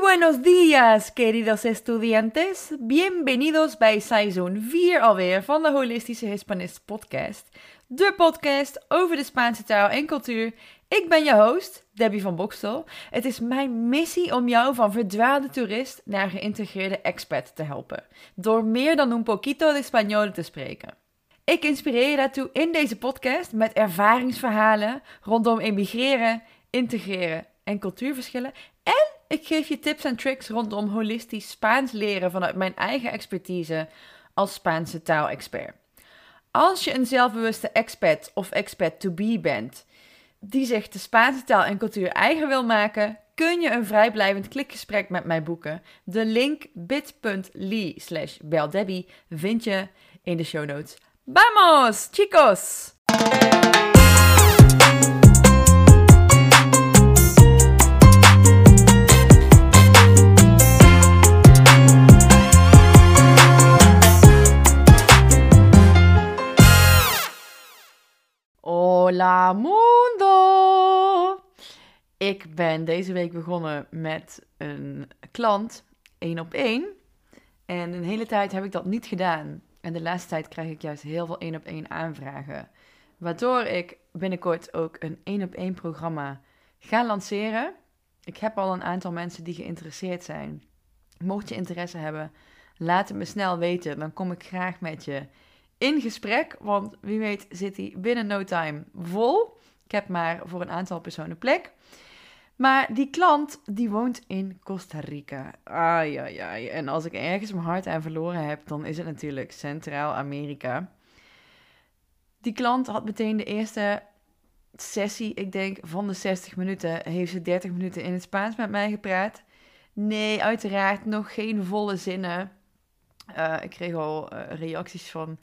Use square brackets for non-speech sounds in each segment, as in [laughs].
buenos días, queridos estudiantes. Bienvenidos bij seizoen 4 alweer van de Holistische Hispanist podcast. De podcast over de Spaanse taal en cultuur. Ik ben je host, Debbie van Bokstel. Het is mijn missie om jou van verdwaalde toerist naar geïntegreerde expat te helpen. Door meer dan un poquito de español te spreken. Ik inspireer je daartoe in deze podcast met ervaringsverhalen rondom emigreren, integreren en cultuurverschillen. En ik geef je tips en tricks rondom holistisch Spaans leren vanuit mijn eigen expertise als Spaanse taalexpert. Als je een zelfbewuste expat of expat to be bent, die zich de Spaanse taal en cultuur eigen wil maken, kun je een vrijblijvend klikgesprek met mij boeken. De link bit.ly slash beldebbie vind je in de show notes. Vamos, chicos! Hola mundo! Ik ben deze week begonnen met een klant, één op één. En een hele tijd heb ik dat niet gedaan. En de laatste tijd krijg ik juist heel veel één op één aanvragen. Waardoor ik binnenkort ook een één op één programma ga lanceren. Ik heb al een aantal mensen die geïnteresseerd zijn. Mocht je interesse hebben, laat het me snel weten. Dan kom ik graag met je in gesprek. Want wie weet zit hij binnen no time vol. Ik heb maar voor een aantal personen plek. Maar die klant, die woont in Costa Rica. Ai, ai, ai. En als ik ergens mijn hart aan verloren heb, dan is het natuurlijk Centraal-Amerika. Die klant had meteen de eerste sessie, ik denk van de 60 minuten, heeft ze 30 minuten in het Spaans met mij gepraat. Nee, uiteraard nog geen volle zinnen. Uh, ik kreeg al uh, reacties van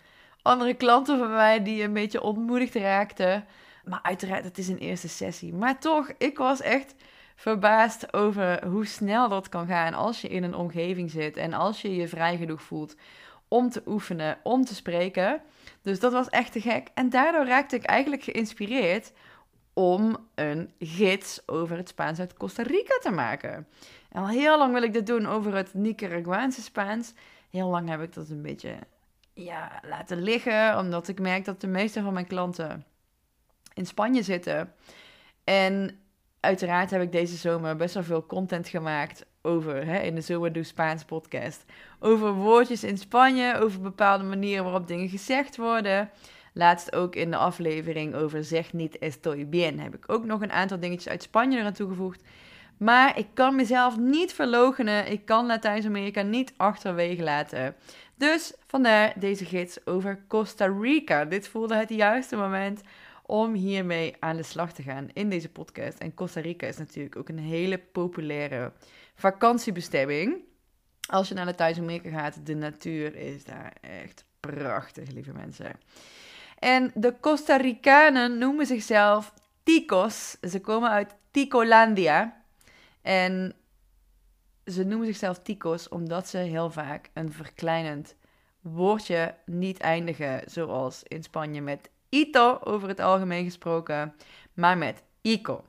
andere klanten van mij die een beetje ontmoedigd raakten. Maar uiteraard, het is een eerste sessie. Maar toch, ik was echt verbaasd over hoe snel dat kan gaan als je in een omgeving zit en als je je vrij genoeg voelt om te oefenen, om te spreken. Dus dat was echt te gek. En daardoor raakte ik eigenlijk geïnspireerd om een gids over het Spaans uit Costa Rica te maken. En al heel lang wil ik dit doen over het Nicaraguaanse Spaans. Heel lang heb ik dat een beetje ja, laten liggen, omdat ik merk dat de meeste van mijn klanten in Spanje zitten. En uiteraard heb ik deze zomer best wel veel content gemaakt over, hè, in de Zomer Doe Spaans podcast, over woordjes in Spanje, over bepaalde manieren waarop dingen gezegd worden. Laatst ook in de aflevering over zeg niet estoy bien heb ik ook nog een aantal dingetjes uit Spanje eraan toegevoegd. Maar ik kan mezelf niet verlogenen. Ik kan Latijns-Amerika niet achterwege laten. Dus vandaar deze gids over Costa Rica. Dit voelde het juiste moment om hiermee aan de slag te gaan in deze podcast. En Costa Rica is natuurlijk ook een hele populaire vakantiebestemming. Als je naar Latijns-Amerika gaat, de natuur is daar echt prachtig, lieve mensen. En de Costa Ricanen noemen zichzelf Ticos. Ze komen uit Ticolandia. En ze noemen zichzelf Ticos omdat ze heel vaak een verkleinend woordje niet eindigen, zoals in Spanje met ito over het algemeen gesproken, maar met ico.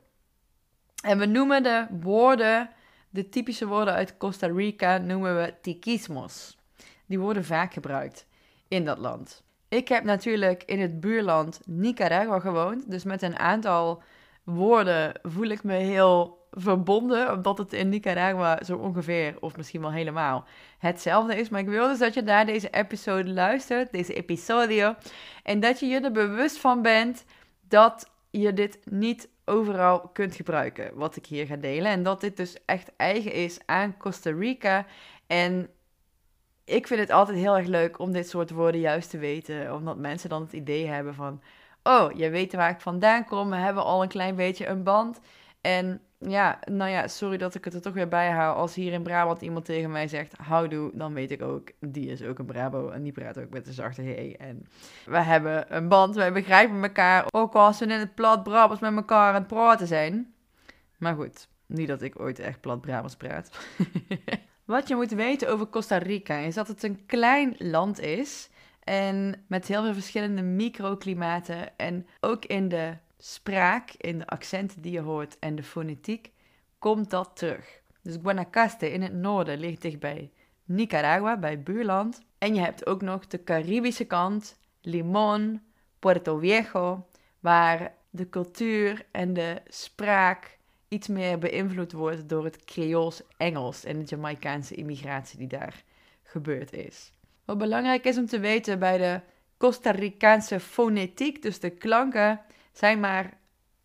En we noemen de woorden, de typische woorden uit Costa Rica, noemen we tiquismos. Die worden vaak gebruikt in dat land. Ik heb natuurlijk in het buurland Nicaragua gewoond, dus met een aantal woorden voel ik me heel verbonden, omdat het in Nicaragua zo ongeveer, of misschien wel helemaal, hetzelfde is. Maar ik wil dus dat je naar deze episode luistert, deze episodio, en dat je je er bewust van bent dat je dit niet overal kunt gebruiken, wat ik hier ga delen. En dat dit dus echt eigen is aan Costa Rica. En ik vind het altijd heel erg leuk om dit soort woorden juist te weten, omdat mensen dan het idee hebben van, oh, je weet waar ik vandaan kom, we hebben al een klein beetje een band. En ja, nou ja, sorry dat ik het er toch weer bij hou. Als hier in Brabant iemand tegen mij zegt houdoe, dan weet ik ook, die is ook een Brabo en die praat ook met de zachte G. En we hebben een band, wij begrijpen elkaar, ook als we in het plat Brabants met elkaar aan het praten zijn. Maar goed, niet dat ik ooit echt plat Brabants praat. [laughs] Wat je moet weten over Costa Rica is dat het een klein land is. En met heel veel verschillende microklimaten. En ook in de spraak, in de accenten die je hoort en de fonetiek, komt dat terug. Dus Guanacaste in het noorden ligt dichtbij Nicaragua, bij buurland. En je hebt ook nog de Caribische kant, Limon, Puerto Viejo, waar de cultuur en de spraak iets meer beïnvloed wordt door het Creools Engels en de Jamaicaanse immigratie die daar gebeurd is. Wat belangrijk is om te weten bij de Costa Ricaanse fonetiek, dus de klanken, zijn maar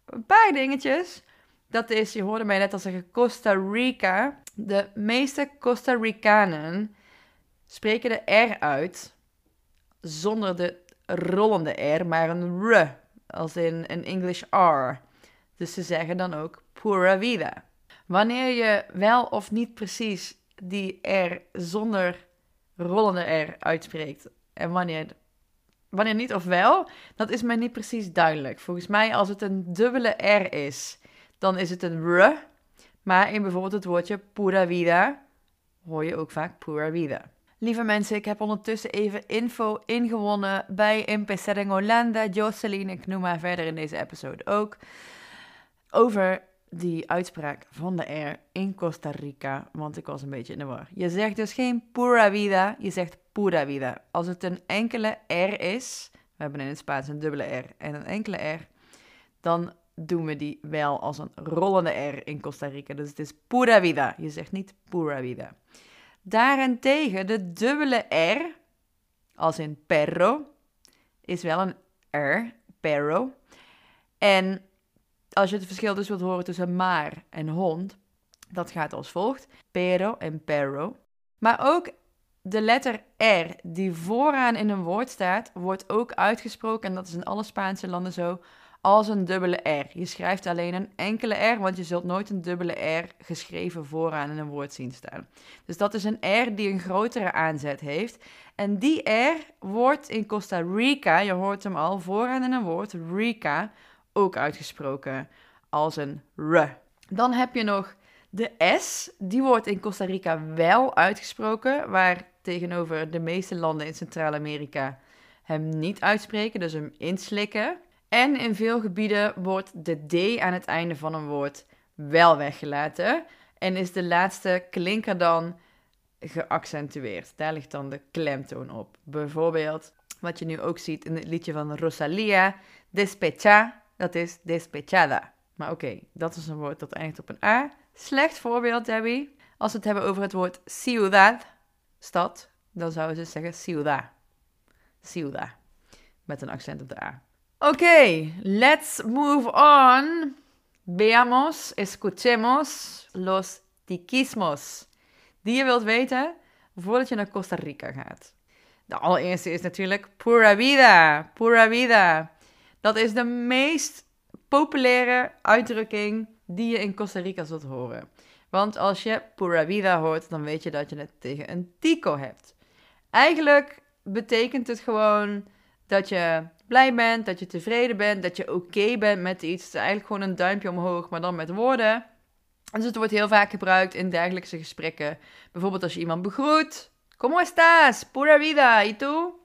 een paar dingetjes. Dat is, je hoorde mij net al zeggen, Costa Rica. De meeste Costa Ricanen spreken de R uit zonder de rollende R, maar een R, als in een English R. Dus ze zeggen dan ook pura vida. Wanneer je wel of niet precies die R zonder rollende R uitspreekt en wanneer, wanneer niet of wel, dat is mij niet precies duidelijk. Volgens mij als het een dubbele R is, dan is het een R. Maar in bijvoorbeeld het woordje pura vida hoor je ook vaak pura vida. Lieve mensen, ik heb ondertussen even info ingewonnen bij Impecer en Hollanda, Jocelyn, ik noem haar verder in deze episode ook, over die uitspraak van de R in Costa Rica, want ik was een beetje in de war. Je zegt dus geen pura vida, je zegt pura vida. Als het een enkele R is, we hebben in het Spaans een dubbele R en een enkele R, dan doen we die wel als een rollende R in Costa Rica. Dus het is pura vida. Je zegt niet pura vida. Daarentegen, de dubbele R, als in perro, is wel een R, perro. En als je het verschil dus wilt horen tussen maar en hond, dat gaat als volgt: pero en perro. Maar ook de letter R die vooraan in een woord staat, wordt ook uitgesproken, en dat is in alle Spaanse landen zo, als een dubbele R. Je schrijft alleen een enkele R, want je zult nooit een dubbele R geschreven vooraan in een woord zien staan. Dus dat is een R die een grotere aanzet heeft. En die R wordt in Costa Rica, je hoort hem al vooraan in een woord, Rica, ook uitgesproken als een R. Dan heb je nog de S, die wordt in Costa Rica wel uitgesproken, waar tegenover de meeste landen in Centraal-Amerika hem niet uitspreken, dus hem inslikken. En in veel gebieden wordt de D aan het einde van een woord wel weggelaten. En is de laatste klinker dan geaccentueerd. Daar ligt dan de klemtoon op. Bijvoorbeeld, wat je nu ook ziet in het liedje van Rosalia, despecha, dat is despechada. Maar oké, dat is een woord dat eindigt op een A. Slecht voorbeeld, Debbie. Als we het hebben over het woord ciudad, stad, dan zouden ze zeggen ciudad. Ciudad. Met een accent op de A. Okay, let's move on. Veamos, escuchemos los tiquismos die je wilt weten voordat je naar Costa Rica gaat. De allereerste is natuurlijk pura vida, pura vida. Dat is de meest populaire uitdrukking die je in Costa Rica zult horen. Want als je pura vida hoort, dan weet je dat je het tegen een tico hebt. Eigenlijk betekent het gewoon dat je blij bent, dat je tevreden bent, dat je oké bent met iets. Het is eigenlijk gewoon een duimpje omhoog, maar dan met woorden. Dus het wordt heel vaak gebruikt in dergelijke gesprekken. Bijvoorbeeld als je iemand begroet. ¿Cómo estás? Pura vida. ¿Y tú?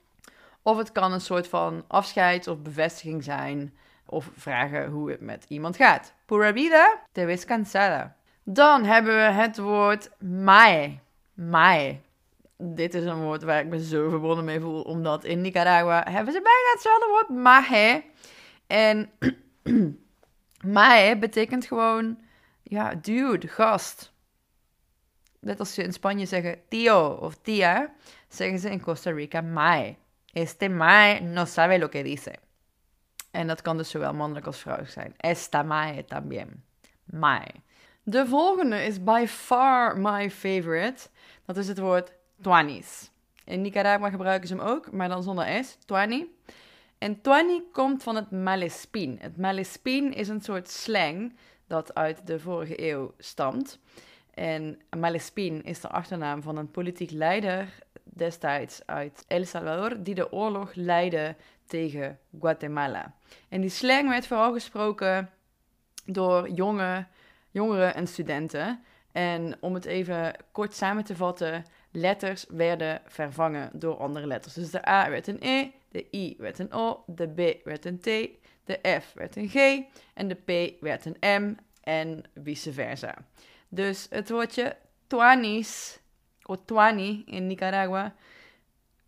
Of het kan een soort van afscheid of bevestiging zijn. Of vragen hoe het met iemand gaat. Pura vida. Te ves cansada. Dan hebben we het woord mae. Mae dit is een woord waar ik me zo verbonden mee voel, omdat in Nicaragua hebben ze bijna hetzelfde woord, mahe. En [clears throat] mahe betekent gewoon, ja, dude, gast. Net als ze in Spanje zeggen tío of tía, zeggen ze in Costa Rica mae. Este mae no sabe lo que dice. En dat kan dus zowel mannelijk als vrouwelijk zijn. Esta mae también. Mae. De volgende is by far my favorite. Dat is het woord Tuanis. In Nicaragua gebruiken ze hem ook, maar dan zonder S, Tuani. En Tuani komt van het Malespin. Het Malespin is een soort slang dat uit de vorige eeuw stamt. En Malespin is de achternaam van een politiek leider destijds uit El Salvador, die de oorlog leidde tegen Guatemala. En die slang werd vooral gesproken door jonge, jongeren en studenten. En om het even kort samen te vatten, letters werden vervangen door andere letters. Dus de A werd een E, de I werd een O, de B werd een T, de F werd een G en de P werd een M en vice versa. Dus het woordje tuanis, of tuani in Nicaragua,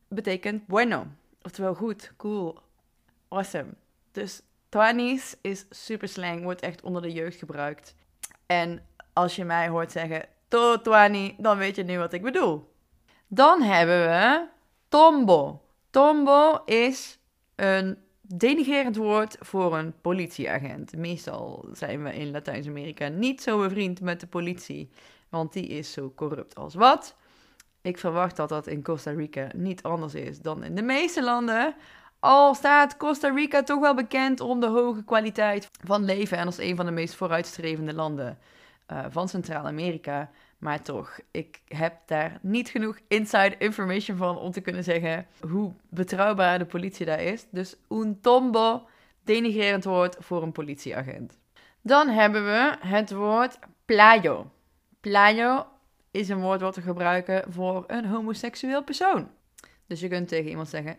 betekent bueno. Oftewel goed, cool, awesome. Dus tuanis is super slang, wordt echt onder de jeugd gebruikt. En als je mij hoort zeggen to tuani, dan weet je nu wat ik bedoel. Dan hebben we tombo. Tombo is een denigerend woord voor een politieagent. Meestal zijn we in Latijns-Amerika niet zo bevriend met de politie, want die is zo corrupt als wat. Ik verwacht dat dat in Costa Rica niet anders is dan in de meeste landen. Al staat Costa Rica toch wel bekend om de hoge kwaliteit van leven en als een van de meest vooruitstrevende landen uh, van Centraal-Amerika. Maar toch, ik heb daar niet genoeg inside information van om te kunnen zeggen hoe betrouwbaar de politie daar is. Dus un tombo, denigrerend woord voor een politieagent. Dan hebben we het woord playo. Playo is een woord wat we gebruiken voor een homoseksueel persoon. Dus je kunt tegen iemand zeggen: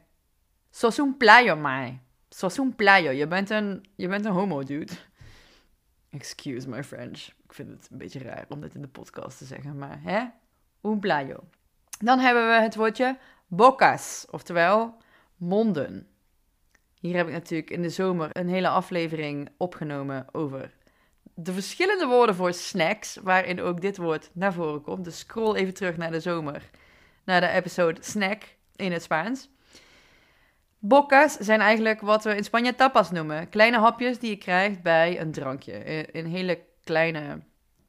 Sos un playo, mai. Sos un playo. Je bent een, je bent een homo, dude. Excuse my French. Ik vind het een beetje raar om dit in de podcast te zeggen, maar hè? Un playo. Dan hebben we het woordje bocas, oftewel monden. Hier heb ik natuurlijk in de zomer een hele aflevering opgenomen over de verschillende woorden voor snacks, waarin ook dit woord naar voren komt. Dus scroll even terug naar de zomer, naar de episode snack in het Spaans. Bocas zijn eigenlijk wat we in Spanje tapas noemen. Kleine hapjes die je krijgt bij een drankje. In hele kleine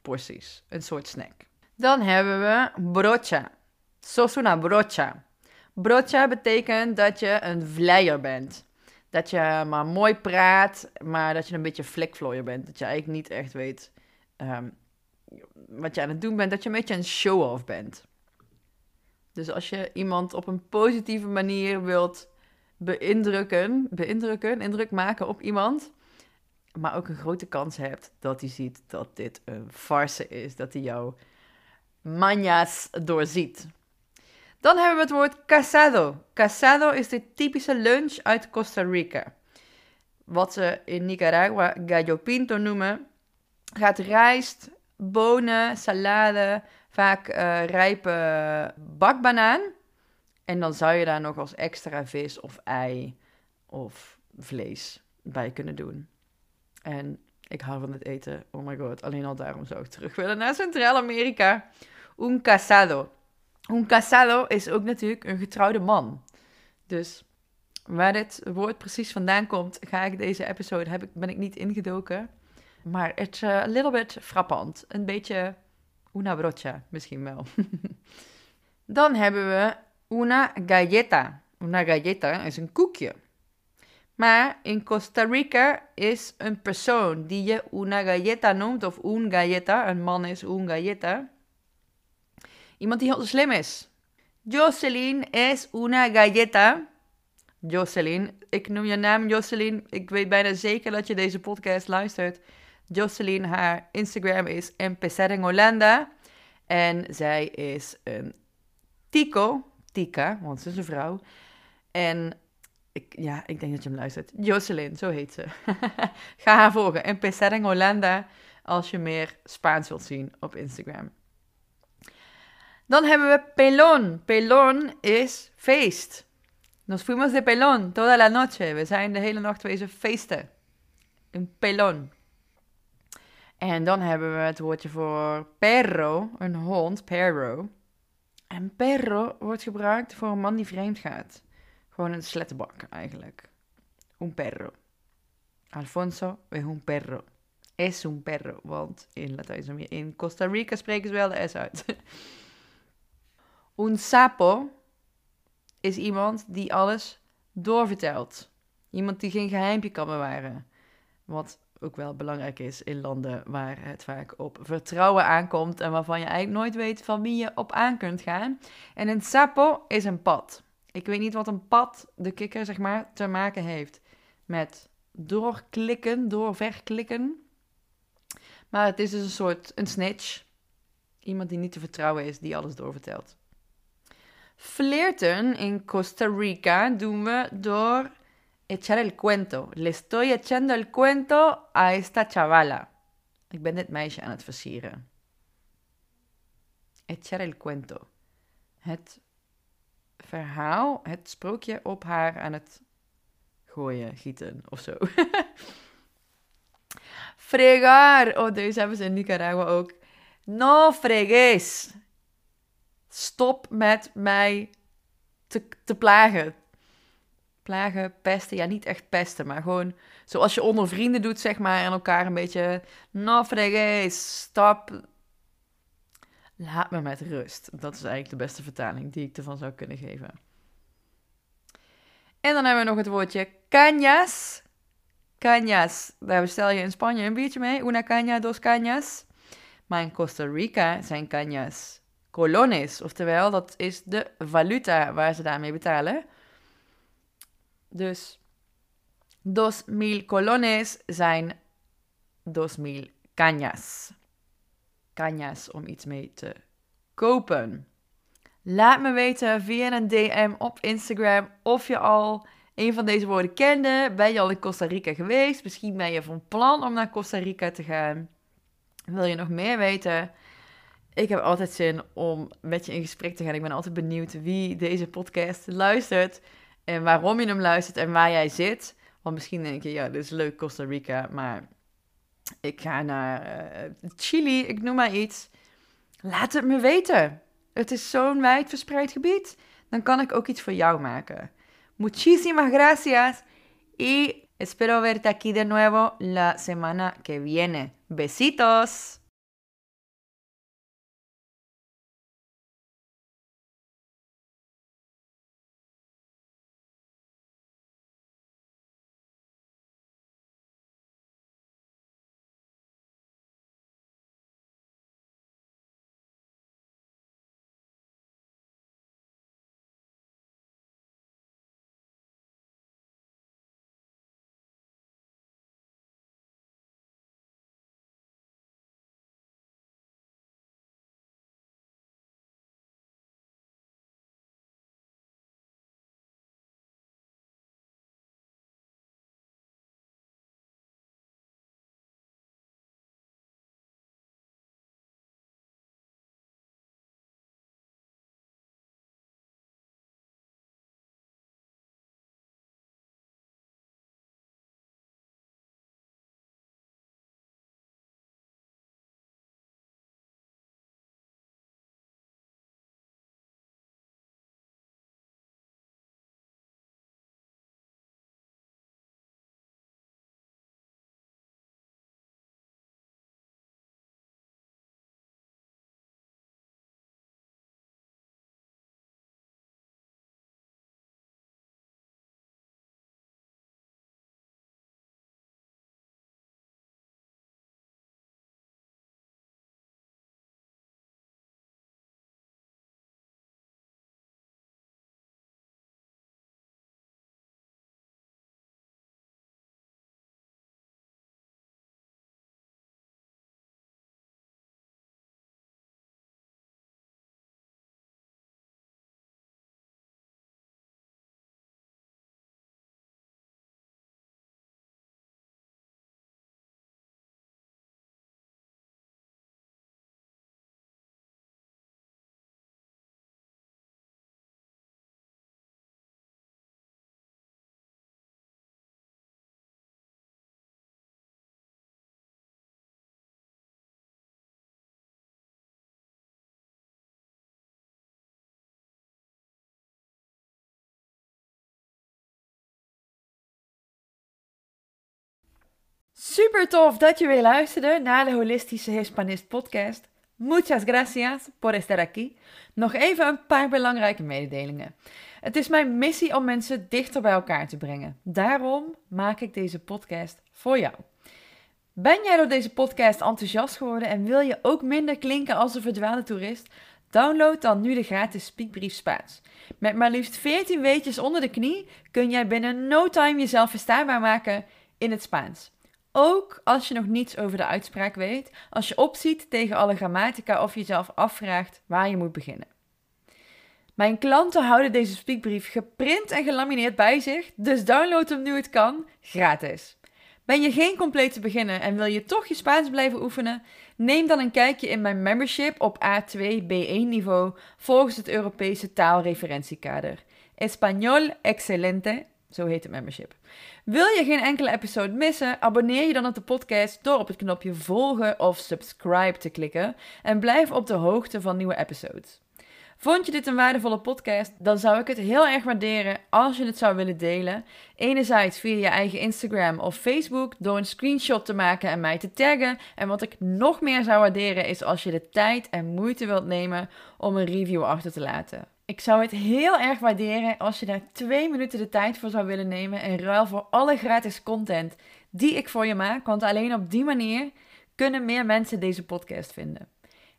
porties. Een soort snack. Dan hebben we brocha. Sos una brocha. Brocha betekent dat je een vleier bent. Dat je maar mooi praat, maar dat je een beetje flikvlooier bent. Dat je eigenlijk niet echt weet ehm, wat je aan het doen bent. Dat je een beetje een show-off bent. Dus als je iemand op een positieve manier wilt beïndrukken, beïndrukken, indruk maken op iemand, maar ook een grote kans hebt dat hij ziet dat dit een farce is, dat hij jouw mañas doorziet. Dan hebben we het woord casado. Casado is de typische lunch uit Costa Rica. Wat ze in Nicaragua gallo pinto noemen. Gaat rijst, bonen, salade, vaak uh, rijpe bakbanaan. En dan zou je daar nog als extra vis of ei of vlees bij kunnen doen. En ik hou van het eten. Oh my god, alleen al daarom zou ik terug willen naar Centraal-Amerika. Un casado. Un casado is ook natuurlijk een getrouwde man. Dus waar dit woord precies vandaan komt, ga ik deze episode, heb ik, ben ik niet ingedoken. Maar het is a little bit frappant. Een beetje una brocha, misschien wel. [laughs] Dan hebben we una galleta. Una galleta is een koekje. Maar in Costa Rica is een persoon die je una galleta noemt, of un galleta, een man is un galleta. Iemand die heel slim is. Jocelyn is una galleta. Jocelyn, ik noem je naam Jocelyn. Ik weet bijna zeker dat je deze podcast luistert. Jocelyn, haar Instagram is Empezar en Holanda. En zij is een Tico, Tika, want ze is een vrouw. En ik, ja, ik denk dat je hem luistert. Jocelyn, zo heet ze. [laughs] Ga haar volgen. Empezar en Holanda als je meer Spaans wilt zien op Instagram. Dan hebben we pelon. Pelon is feest. Nos fuimos de pelon toda la noche. We zijn de hele nacht wezen feesten. Een pelon. En dan hebben we het woordje voor perro, een hond, perro. En perro wordt gebruikt voor een man die vreemd gaat. Gewoon een slettenbak eigenlijk. Un perro. Alfonso es un perro. Es un perro. Want in Latijns-Amerika, in Costa Rica spreken ze wel de S uit. [laughs] Un sapo is iemand die alles doorvertelt. Iemand die geen geheimpje kan bewaren. Wat ook wel belangrijk is in landen waar het vaak op vertrouwen aankomt en waarvan je eigenlijk nooit weet van wie je op aan kunt gaan. En een sapo is een pad. Ik weet niet wat een pad, de kikker zeg maar, te maken heeft met doorklikken, doorverklikken. Maar het is dus een soort een snitch. Iemand die niet te vertrouwen is, die alles doorvertelt. Flirten in Costa Rica doen we door echar el cuento. Le estoy echando el cuento a esta chavala. Ik ben dit meisje aan het versieren. echar el cuento. Het verhaal, het sprookje op haar aan het gooien, gieten of zo. [laughs] Fregar. Oh, deze hebben ze in Nicaragua ook. No fregues. Stop met mij te, te plagen. Plagen, pesten. Ja, niet echt pesten, maar gewoon zoals je onder vrienden doet, zeg maar. En elkaar een beetje. No fregues. Stop. Laat me met rust. Dat is eigenlijk de beste vertaling die ik ervan zou kunnen geven. En dan hebben we nog het woordje cañas. Cañas, daar bestel je in Spanje een biertje mee. Una caña, dos cañas. Maar in Costa Rica zijn cañas colones. Oftewel, dat is de valuta waar ze daarmee betalen. Dus dos mil colones zijn dos mil cañas. Cañas om iets mee te kopen. Laat me weten via een DM op Instagram of je al een van deze woorden kende. Ben je al in Costa Rica geweest? Misschien ben je van plan om naar Costa Rica te gaan. Wil je nog meer weten? Ik heb altijd zin om met je in gesprek te gaan. Ik ben altijd benieuwd wie deze podcast luistert. En waarom je hem luistert en waar jij zit. Want misschien denk je, ja, dit is leuk Costa Rica. Maar ik ga naar uh, Chili, ik noem maar iets. Laat het me weten. Het is zo'n wijdverspreid gebied. Dan kan ik ook iets voor jou maken. Muchísimas gracias y espero verte aquí de nuevo la semana que viene. Besitos. Super tof dat je weer luisterde naar de Holistische Hispanist podcast. Muchas gracias por estar aquí. Nog even een paar belangrijke mededelingen. Het is mijn missie om mensen dichter bij elkaar te brengen. Daarom maak ik deze podcast voor jou. Ben jij door deze podcast enthousiast geworden en wil je ook minder klinken als een verdwaalde toerist? Download dan nu de gratis Speakbrief Spaans. Met maar liefst 14 weetjes onder de knie kun jij binnen no time jezelf verstaanbaar maken in het Spaans. Ook als je nog niets over de uitspraak weet, als je opziet tegen alle grammatica of jezelf afvraagt waar je moet beginnen. Mijn klanten houden deze speakbrief geprint en gelamineerd bij zich, dus download hem nu het kan, gratis. Ben je geen complete beginner en wil je toch je Spaans blijven oefenen? Neem dan een kijkje in mijn membership op A2 B1 niveau volgens het Europese taalreferentiekader. Español Excelente, zo heet het membership. Wil je geen enkele episode missen? Abonneer je dan op de podcast door op het knopje volgen of subscribe te klikken en blijf op de hoogte van nieuwe episodes. Vond je dit een waardevolle podcast? Dan zou ik het heel erg waarderen als je het zou willen delen. Enerzijds via je eigen Instagram of Facebook door een screenshot te maken en mij te taggen. En wat ik nog meer zou waarderen is als je de tijd en moeite wilt nemen om een review achter te laten. Ik zou het heel erg waarderen als je daar twee minuten de tijd voor zou willen nemen in ruil voor alle gratis content die ik voor je maak. Want alleen op die manier kunnen meer mensen deze podcast vinden.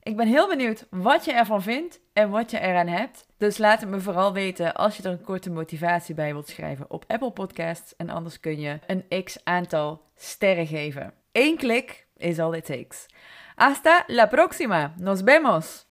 Ik ben heel benieuwd wat je ervan vindt en wat je eraan hebt. Dus laat het me vooral weten als je er een korte motivatie bij wilt schrijven op Apple Podcasts. En anders kun je een x aantal sterren geven. Eén klik is all it takes. Hasta la próxima. Nos vemos.